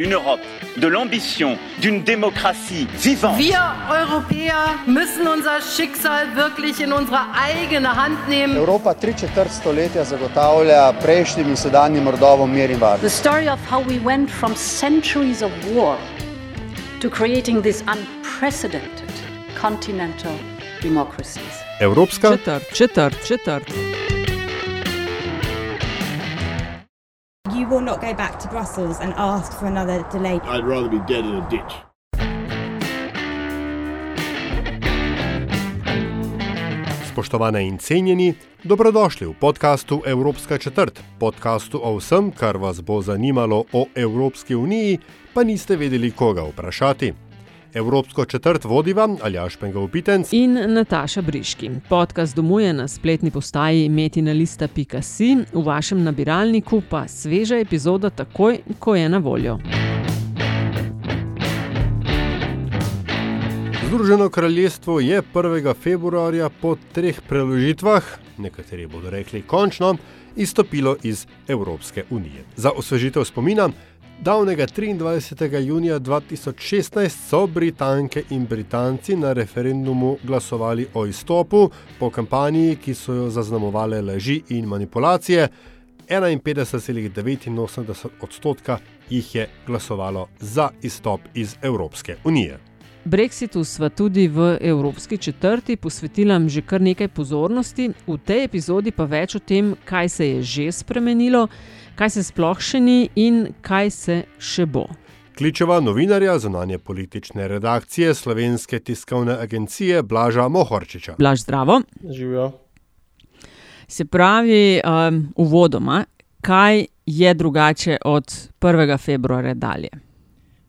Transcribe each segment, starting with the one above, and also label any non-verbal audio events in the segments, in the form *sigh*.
Une Europe de l'ambition, d'une démocratie vivante. Wir Europäer müssen unser Schicksal wirklich in unsere eigene Hand nehmen. Evropa tri četrt stoletja zagotavlja prejšnjim in sedanjim rodovom mir in varnost. The story of how we went from centuries of war to creating this unprecedented continental democracies. Evropska Četrt, četrt, četrt. Will not go back to Brussels and ask for another delay. I'd rather be dead in a ditch. Spoštovane in cenjeni, dobrodošli v podkastu Evropska četrt, podkastu o vsem, kar vas bo zanimalo o Evropski uniji, pa niste vedeli, koga vprašati. Evropsko četrt vodiva Aljaš Pengovpitenc In Nataša Briški. Podcast domuje na spletni postaji metinalista.si, v vašem nabiralniku pa sveža epizoda takoj, ko je na voljo. Združeno kraljestvo je 1. februarja po treh preložitvah, nekateri bodo rekli končno, izstopilo iz Evropske unije. Za osvežitev spomina, davnega 23. junija 2016 so Britanke in Britanci na referendumu glasovali o izstopu po kampanji, ki so jo zaznamovale laži in manipulacije. 51,89 odstotka jih je glasovalo za izstop iz Evropske unije. Brexitu sva tudi v Evropski četrti posvetila že kar nekaj pozornosti, v tej epizodi pa več o tem, kaj se je že spremenilo, kaj se sploh še ni in kaj se še bo. Kličeva novinarja zunanje politične redakcije Slovenske tiskovne agencije Blaža Mohorčiča. Blaž zdravo. Živijo. Se pravi, um, uvodoma, kaj je drugače od 1. februarja dalje?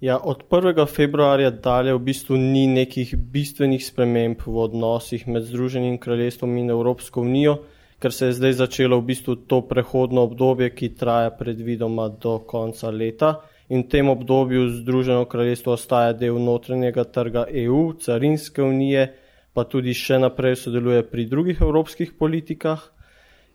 Ja, od 1. februarja dalje v bistvu ni nekih bistvenih sprememb v odnosih med Združenim kraljestvom in Evropsko unijo, ker se je zdaj začelo v bistvu to prehodno obdobje, ki traja predvidoma do konca leta. In v tem obdobju Združeno kraljestvo ostaja del notranjega trga EU, carinske unije, pa tudi še naprej sodeluje pri drugih evropskih politikah.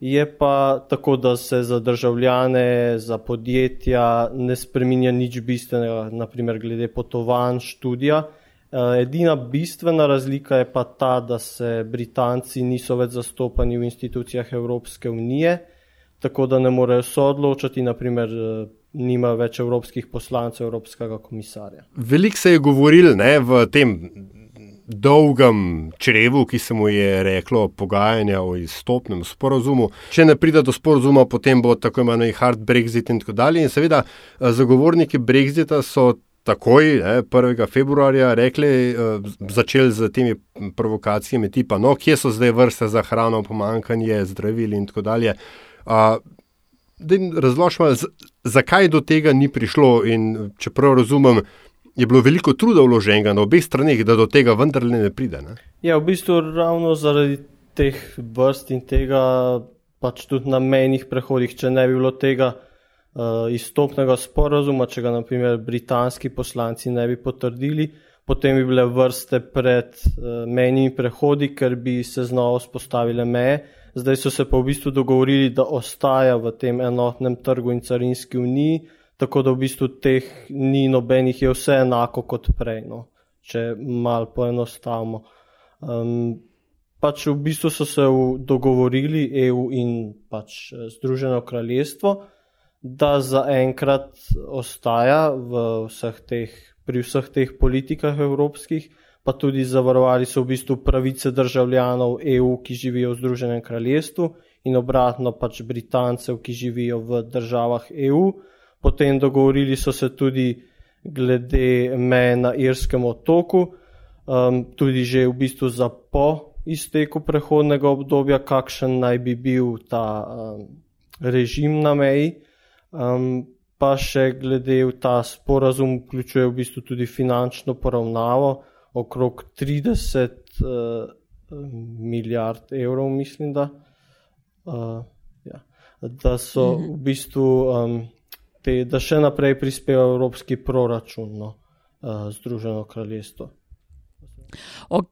Je pa tako, da se za državljane, za podjetja ne spreminja nič bistvenega, naprimer glede potovanj, študija. Eh, Edina bistvena razlika je pa ta, da se Britanci niso več zastopani v institucijah Evropske unije, tako da ne morejo soodločati, naprimer eh, nima več evropskih poslancev, evropskega komisarja. Veliko se je govorilo ne, v tem dolgem črevu, ki se mu je reklo pogajanja o izstopnem sporozumu. Če ne pride do sporozuma, potem bo tako imenovani hard Brexit in tako dalje. In seveda eh, zagovorniki Brexita so. Takoj, ne, 1. februarja, rekli, uh, začeli z temi provokacijami, tipa, no, kje so zdaj vrste za hrano, pomankanje zdravil in tako dalje. Uh, Razložimo, zakaj do tega ni prišlo. In, če prav razumem, je bilo veliko truda vloženega na obeh straneh, da do tega vendarle ne pride. Ne? Ja, v bistvu ravno zaradi teh vrst in tega, pač tudi na mejnih prehodih, če ne bi bilo tega uh, izstopnega sporazuma, če ga naprimer britanski poslanci ne bi potrdili, potem bi bile vrste pred uh, mejnimi prehodi, ker bi se znova vzpostavile meje. Zdaj so se pa v bistvu dogovorili, da ostaja v tem enotnem trgu in carinski uniji, tako da v bistvu teh ni nobenih, je vse enako kot prej, no, če malo poenostavimo. Um, pač v bistvu so se v, dogovorili EU in pač Združeno kraljestvo, da zaenkrat ostaja vseh teh, pri vseh teh politikah evropskih, pa tudi zavarovali so v bistvu pravice državljanov EU, ki živijo v Združenem kraljestvu in obratno pač Britancev, ki živijo v državah EU. Potem dogovorili so se tudi glede meje na Irskem otoku, um, tudi že v bistvu za po izteku prehodnega obdobja, kakšen naj bi bil ta um, režim na meji. Um, pa še glede v ta sporazum vključuje v bistvu tudi finančno poravnavo okrog 30 uh, milijard evrov, mislim, da, uh, ja, da so v bistvu um, te, da še naprej prispeva evropski proračun, no, uh, Združeno kraljestvo. O,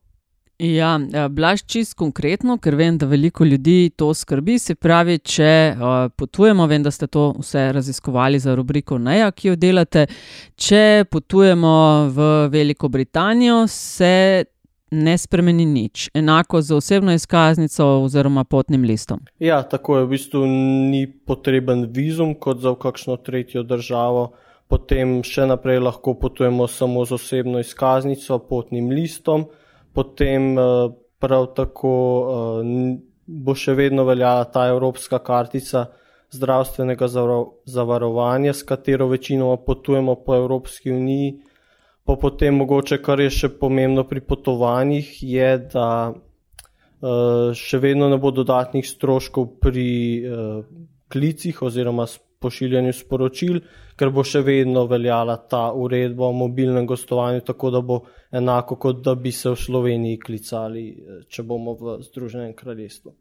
Ja, eh, blaž čist konkretno, ker vem, da veliko ljudi to skrbi. Se pravi, če uh, potujemo, vem, da ste to vse raziskovali za rubriko Neja, ki jo delate. Če potujemo v Veliko Britanijo, se ne spremeni nič. Enako za osebno izkaznico oziroma potnim listom. Ja, tako je. V bistvu ni potreben vizum kot za kakšno tretjo državo. Potem še naprej lahko potujemo samo z osebno izkaznico, potnim listom potem eh, prav tako eh, bo še vedno veljala ta evropska kartica zdravstvenega zavarovanja, s katero večinoma potujemo po Evropski uniji. Pa potem mogoče, kar je še pomembno pri potovanjih, je, da uh, še vedno ne bo dodatnih stroškov pri uh, klicih oziroma pošiljanju sporočil, ker bo še vedno veljala ta uredba o mobilnem gostovanju, tako da bo enako, kot da bi se v Sloveniji klicali, eh, če bomo v Združenem kraljestvu.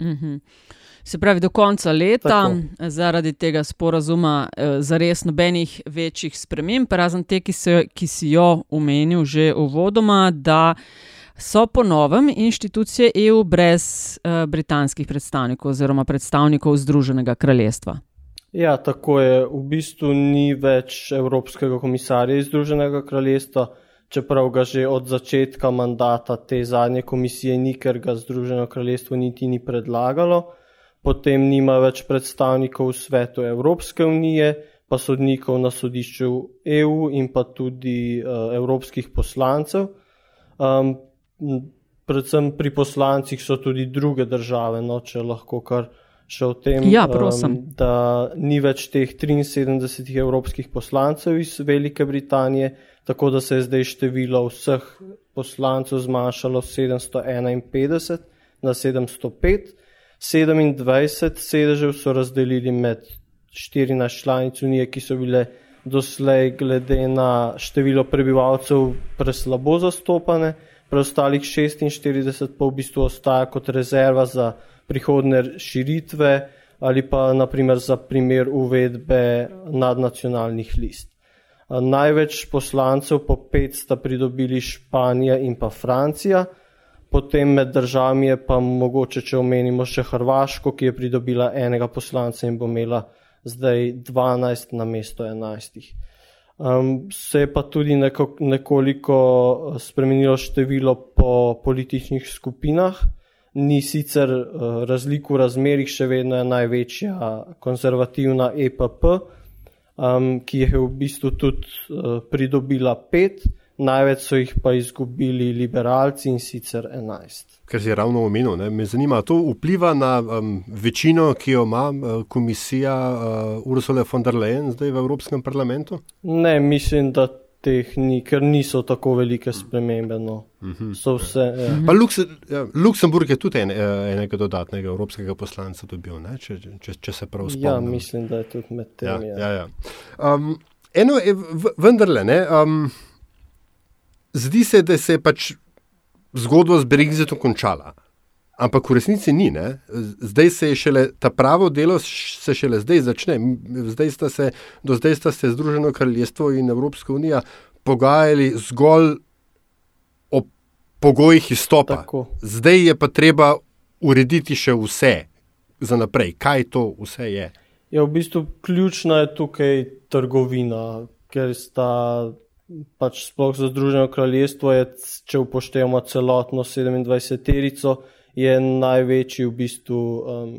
Mm -hmm. Se pravi, do konca leta, Tako. zaradi tega sporazuma, eh, za res nobenih večjih sprememb, razen te, ki, se, ki si jo omenil že uvodoma, da so po novem inštitucije EU brez uh, britanskih predstavnikov oziroma predstavnikov Združenega kraljestva. Ja, tako je. V bistvu ni več Evropskega komisarja iz Združenega kraljestva, čeprav ga že od začetka mandata te zadnje komisije ni, ker ga Združeno kraljestvo niti ni predlagalo. Potem nima več predstavnikov v svetu Evropske unije, pa sodnikov na sodišču EU in pa tudi uh, evropskih poslancev. Um, predvsem pri poslancih so tudi druge države, no, če lahko kar še o tem, ja, um, da ni več teh 73 evropskih poslancev iz Velike Britanije, tako da se je zdaj število vseh poslancev zmanjšalo 751 na 705. 27 sedežev so razdelili med 14 članic Unije, ki so bile doslej glede na število prebivalcev preslabo zastopane, preostalih 46 pa v bistvu ostaja kot rezerva za prihodne širitve ali pa naprimer za primer uvedbe nadnacionalnih list. Največ poslancev po pet sta pridobili Španija in pa Francija, potem med državami je pa mogoče, če omenimo še Hrvaško, ki je pridobila enega poslanca in bo imela zdaj 12 na mesto 11. Um, se je pa tudi neko, nekoliko spremenilo število po političnih skupinah ni sicer uh, razlik v razmerih, še vedno je največja konzervativna EPP, um, ki je v bistvu tudi uh, pridobila pet, največ so jih pa izgubili liberalci in sicer enajst. Ker si ravno omenil, ne? me zanima, to vpliva na um, večino, ki jo ima komisija uh, Ursula von der Leyen zdaj v Evropskem parlamentu? Ne, mislim, da teh ni, ker niso tako velike spremembe. No. Mhm. Vse, ja. Mhm. Lukse, ja, Luksemburg je tudi en, eh, enega dodatnega evropskega poslanca dobil, če, če, če se prav spomnim. Ja, mislim, da je tudi med temi. Ja, ja. Ja, ja. um, eno je vendarle, ne, um, zdi se, da se je pač zgodba z Brexitom končala. Ampak v resnici ni. Ne? Zdaj se je šele ta pravo delo, se šele zdaj začne. Zdaj sta se, do zdaj sta se Združeno kraljestvo in Evropska unija pogajali zgolj o pogojih izstopa. Tako. Zdaj je pa treba urediti še vse za naprej. Kaj to vse je? Ja, v bistvu ključna je tukaj trgovina, ker sta. Pač sploh za Združeno kraljestvo je, če upoštevamo celotno 27-terico, je največji, v bistvu, um,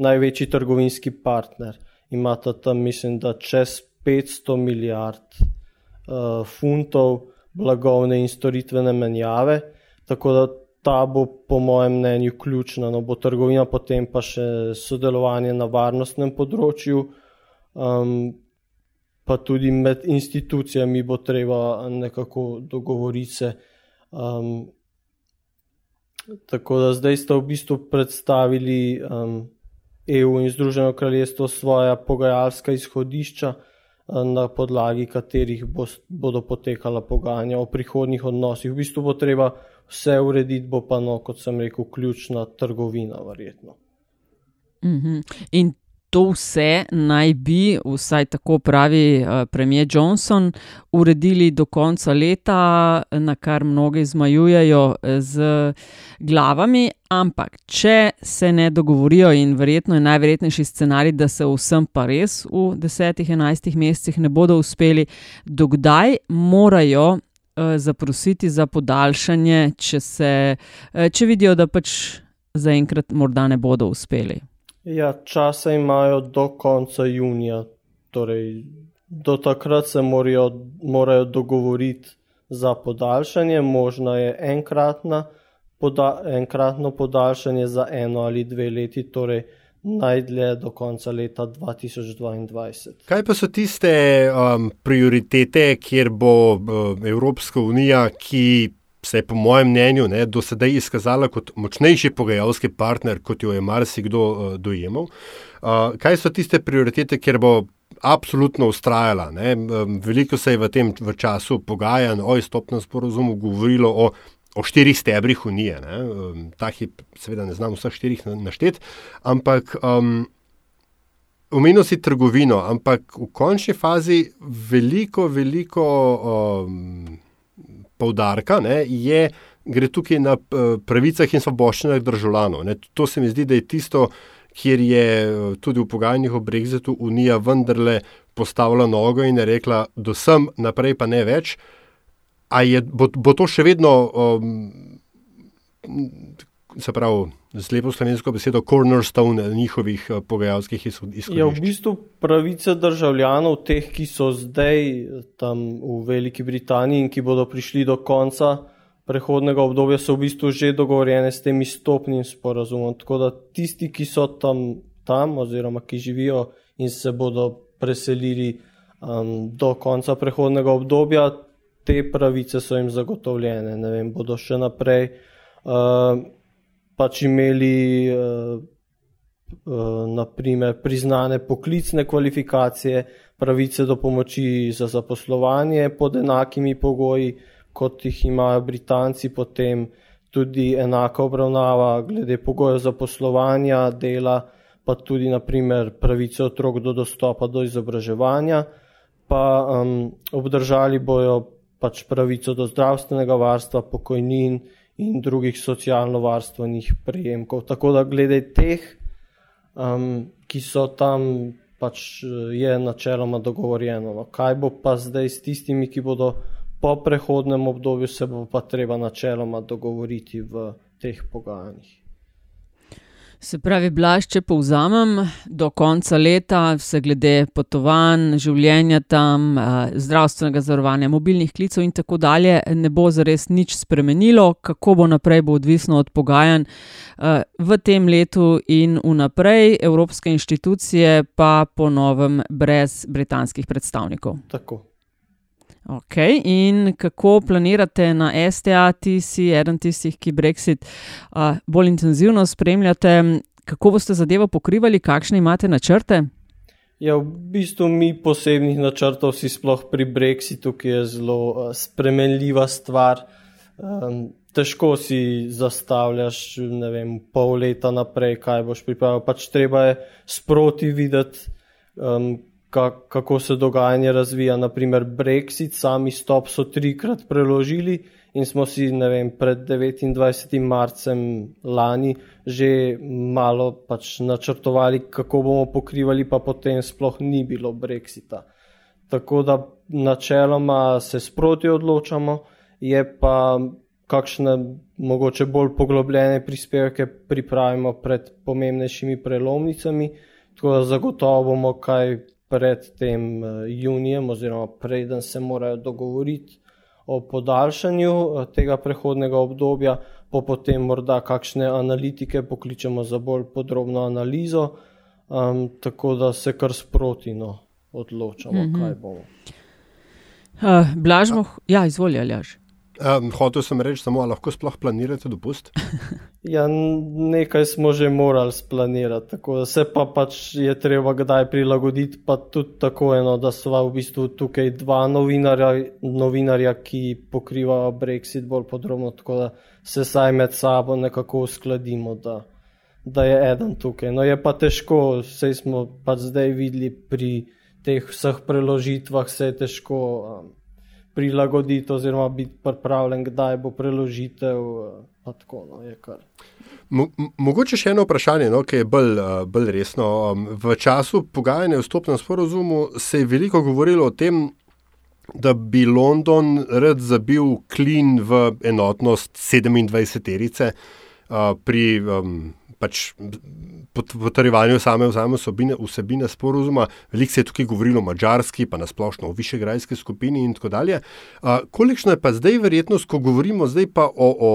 največji trgovinski partner. Imata tam, mislim, da čez 500 milijard uh, funtov blagovne in storitvene menjave, tako da ta bo, po mojem mnenju, ključna. No, bo trgovina, potem pa še sodelovanje na varnostnem področju. Um, Pa tudi med institucijami bo treba nekako dogovoriti se, um, Tako da zdaj ste v bistvu predstavili um, EU in Združeno kraljestvo svoja pogajalska izhodišča, um, na podlagi katerih bo, bodo potekala pogajanja o prihodnih odnosih. V bistvu bo treba vse urediti, bo pa, no, kot sem rekel, ključna trgovina, verjetno. Mm -hmm. In to vse naj bi, vsaj tako pravi uh, premijer Johnson, uredili do konca leta, na kar mnogi zmajujejo z glavami. Ampak, če se ne dogovorijo, in verjetno je najverjetnejši scenarij, da se vsem pa res v 10-11 mesecih ne bodo uspeli, dokdaj morajo uh, zaprositi za podaljšanje, če, se, uh, če vidijo, da pač zaenkrat morda ne bodo uspeli. Ja, časa imajo do konca junija, torej do takrat se morajo, morajo dogovoriti za podaljšanje, možno je enkratna, poda, enkratno podaljšanje za eno ali dve leti, torej najdlje do konca leta 2022. Kaj pa so tiste um, prioritete, kjer bo uh, Evropska unija, ki se je, po mojem mnenju, ne, do sedaj izkazala kot močnejši pogajalski partner, kot jo je marsikdo uh, dojemal. Uh, kaj so tiste prioritete, kjer bo absolutno ustrajala? Ne? Veliko se je v tem v času pogajanj o izstopnem sporozumu govorilo o, o štirih stebrih unije. Um, Ta hip, seveda, ne znam vseh štirih naštet, ampak. Um, Omenil si trgovino, ampak v končni fazi veliko, veliko um, poudarka, ne, je, gre tukaj na eh, pravicah in svoboščinah državljanov. Ne. To se mi zdi, da je tisto, kjer je eh, tudi v pogajanjih o Brexitu Unija vendarle postavila nogo in je rekla, da sem naprej, pa ne več. Je, bo, bo to še vedno, um, se pravi, z lepo slovensko besedo, cornerstone njihovih uh, pogajalskih izhodišč? Ja, v bistvu pravice državljanov, teh, ki so zdaj tam v Veliki Britaniji in ki bodo prišli do konca prehodnega obdobja, so v bistvu že dogovorjene s tem izstopnim sporazumom. Tako da tisti, ki so tam, tam oziroma ki živijo in se bodo preselili um, do konca prehodnega obdobja, te pravice so jim zagotovljene. Ne vem, bodo še naprej uh, pač imeli uh, uh, naprimer priznane poklicne kvalifikacije, pravice do pomoči za zaposlovanje pod enakimi pogoji, kot jih imajo Britanci, potem tudi enaka obravnava glede pogojev zaposlovanja, dela, pa tudi naprimer pravice otrok do dostopa do izobraževanja, pa um, obdržali bojo pač pravico do zdravstvenega varstva, pokojnin in drugih socialno-varstvenih prejemkov. Tako da glede teh, um, ki so tam, pač je načeloma dogovorjeno. No. Kaj bo pa zdaj s tistimi, ki bodo po prehodnem obdobju, se bo pa treba načeloma dogovoriti v teh pogajanjih. Se pravi, blaž, če povzamem, do konca leta se glede potovanj, življenja tam, eh, zdravstvenega zavarovanja, mobilnih klicev in tako dalje, ne bo zares nič spremenilo, kako bo naprej, bo odvisno od pogajanj eh, v tem letu in vnaprej, evropske inštitucije pa ponovem brez britanskih predstavnikov. Tako. Ok, in kako planirate na STA, ti si eden tistih, ki Brexit uh, bolj intenzivno spremljate, kako boste zadevo pokrivali, kakšne imate načrte? Ja, v bistvu mi posebnih načrtov si sploh pri Brexitu, ki je zelo uh, spremenljiva stvar. Um, težko si zastavljaš, ne vem, pol leta naprej, kaj boš pripravil. Pač treba je sproti videti, um, kako se dogajanje razvija. Naprimer, Brexit, sami stop so trikrat preložili in smo si vem, pred 29. marcem lani že malo pač načrtovali, kako bomo pokrivali, pa potem sploh ni bilo Brexita. Tako da načeloma se sproti odločamo, je pa kakšne mogoče bolj poglobljene prispevke pripravimo pred pomembnejšimi prelomnicami, tako da zagotovo bomo kaj pred tem eh, junijem, oziroma preden se morajo dogovoriti o podaljšanju eh, tega prehodnega obdobja, pa potem morda kakšne analitike pokličemo za bolj podrobno analizo, um, tako da se kar sproti no, odločamo, mm -hmm. kaj bomo. Uh, Blažmo, ja, izvolj, Aljaš. Um, hotel sem reči, samo lahko sploh planirate dopust? *laughs* ja, nekaj smo že morali splanirati, tako da se pa pač je treba kdaj prilagoditi, pa tudi tako eno, da sva v bistvu tukaj dva novinarja, novinarja ki pokrivajo Brexit bolj podrobno, tako da se saj med sabo nekako uskladimo, da, da je eden tukaj. No, je pa težko, vse smo pa zdaj videli pri teh vseh preložitvah, se je težko um, prilagoditi oziroma biti pripravljen, kdaj bo preložitev. Uh, tako, no, je Mo mogoče še eno vprašanje, no, ki je bolj, uh, bolj resno. Um, v času pogajanja o stopnem sporozumu se je veliko govorilo o tem, da bi London rad zabil klin v enotnost 27-terice uh, pri um, pač potrjevanju same, same vsebine, vsebine sporozuma. Veliko se je tukaj govorilo o mačarski, pa nasplošno o višegrajski skupini in tako dalje. Kolikšna je pa zdaj verjetnost, ko govorimo zdaj pa o, o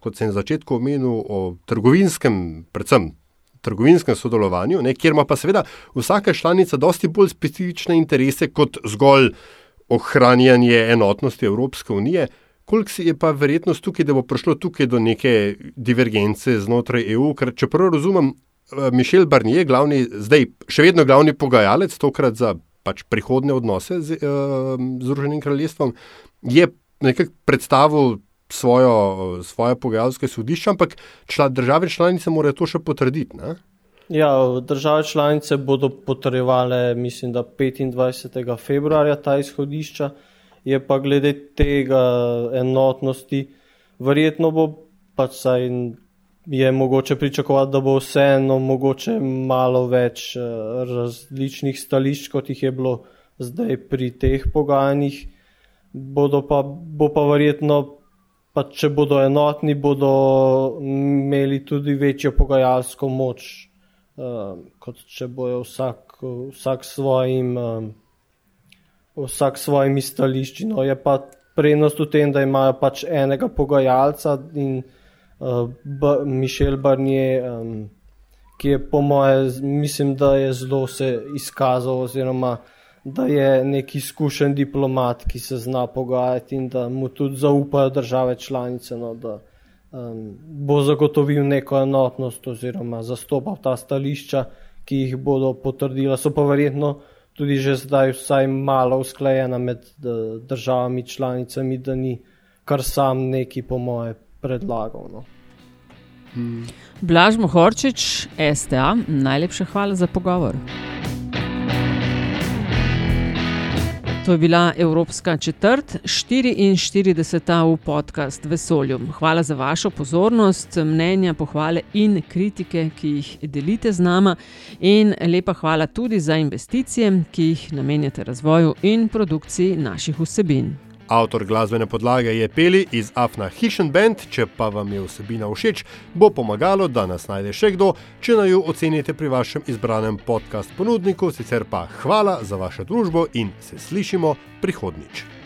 kot sem na začetku omenil, o trgovinskem, predvsem trgovinskem sodelovanju, ne, kjer ima pa seveda vsaka članica dosti bolj specifične interese kot zgolj ohranjanje enotnosti Evropske unije. Koliko je pa verjetnost tukaj, da bo prišlo tukaj do neke divergence znotraj EU? Ker, če prav razumem, eh, Mišel Barnier, glavni, zdaj še vedno glavni pogajalec, tokrat za pač prihodne odnose z uh, Združenim kraljestvom, je nekako predstavil svojo, svoje pogajalske sodišče, ampak čla, države članice morajo to še potrditi. Ne? Ja, države članice bodo potrjevale, mislim, da 25. februarja ta izhodišča je pa glede tega enotnosti, verjetno bo pač saj je mogoče pričakovati, da bo vseeno mogoče malo več eh, različnih stališč, kot jih je bilo zdaj pri teh pogajanjih. Pa, bo pa verjetno, pa če bodo enotni, bodo imeli tudi večjo pogajalsko moč, uh, kot če bojo vsak, vsak svojim. Vsak s svojimi stališči. No, je pa prednost v tem, da imajo pač enega pogajalca in uh, Mišel Barnier, um, ki je po moje, mislim, da je zelo se izkazal, oziroma da je neki izkušen diplomat, ki se zna pogajati in da mu tudi zaupajo države članice. No, da, Um, bo zagotovil neko enotnost, oziroma zastopal ta stališča, ki jih bodo potrdila. So pa verjetno uh, tudi že zdaj vsaj malo usklajena med državami članicami, da ni kar sam neki po moje predlagal. No. Hmm. Blaž Mohorčič, STA, najlepša hvala za pogovor. To je bila Evropska četrt, 44. v podcast Vesolju. Hvala za vašo pozornost, mnenja, pohvale in kritike, ki jih delite z nama. In lepa hvala tudi za investicije, ki jih namenjate razvoju in produkciji naših vsebin. Avtor glasbene podlage je Peli iz Afna Hishon Band. Če pa vam je vsebina všeč, bo pomagalo, da nas najde še kdo, če naj jo ocenite pri vašem izbranem podcast ponudniku. Sicer pa hvala za vašo družbo in se slišimo prihodnič.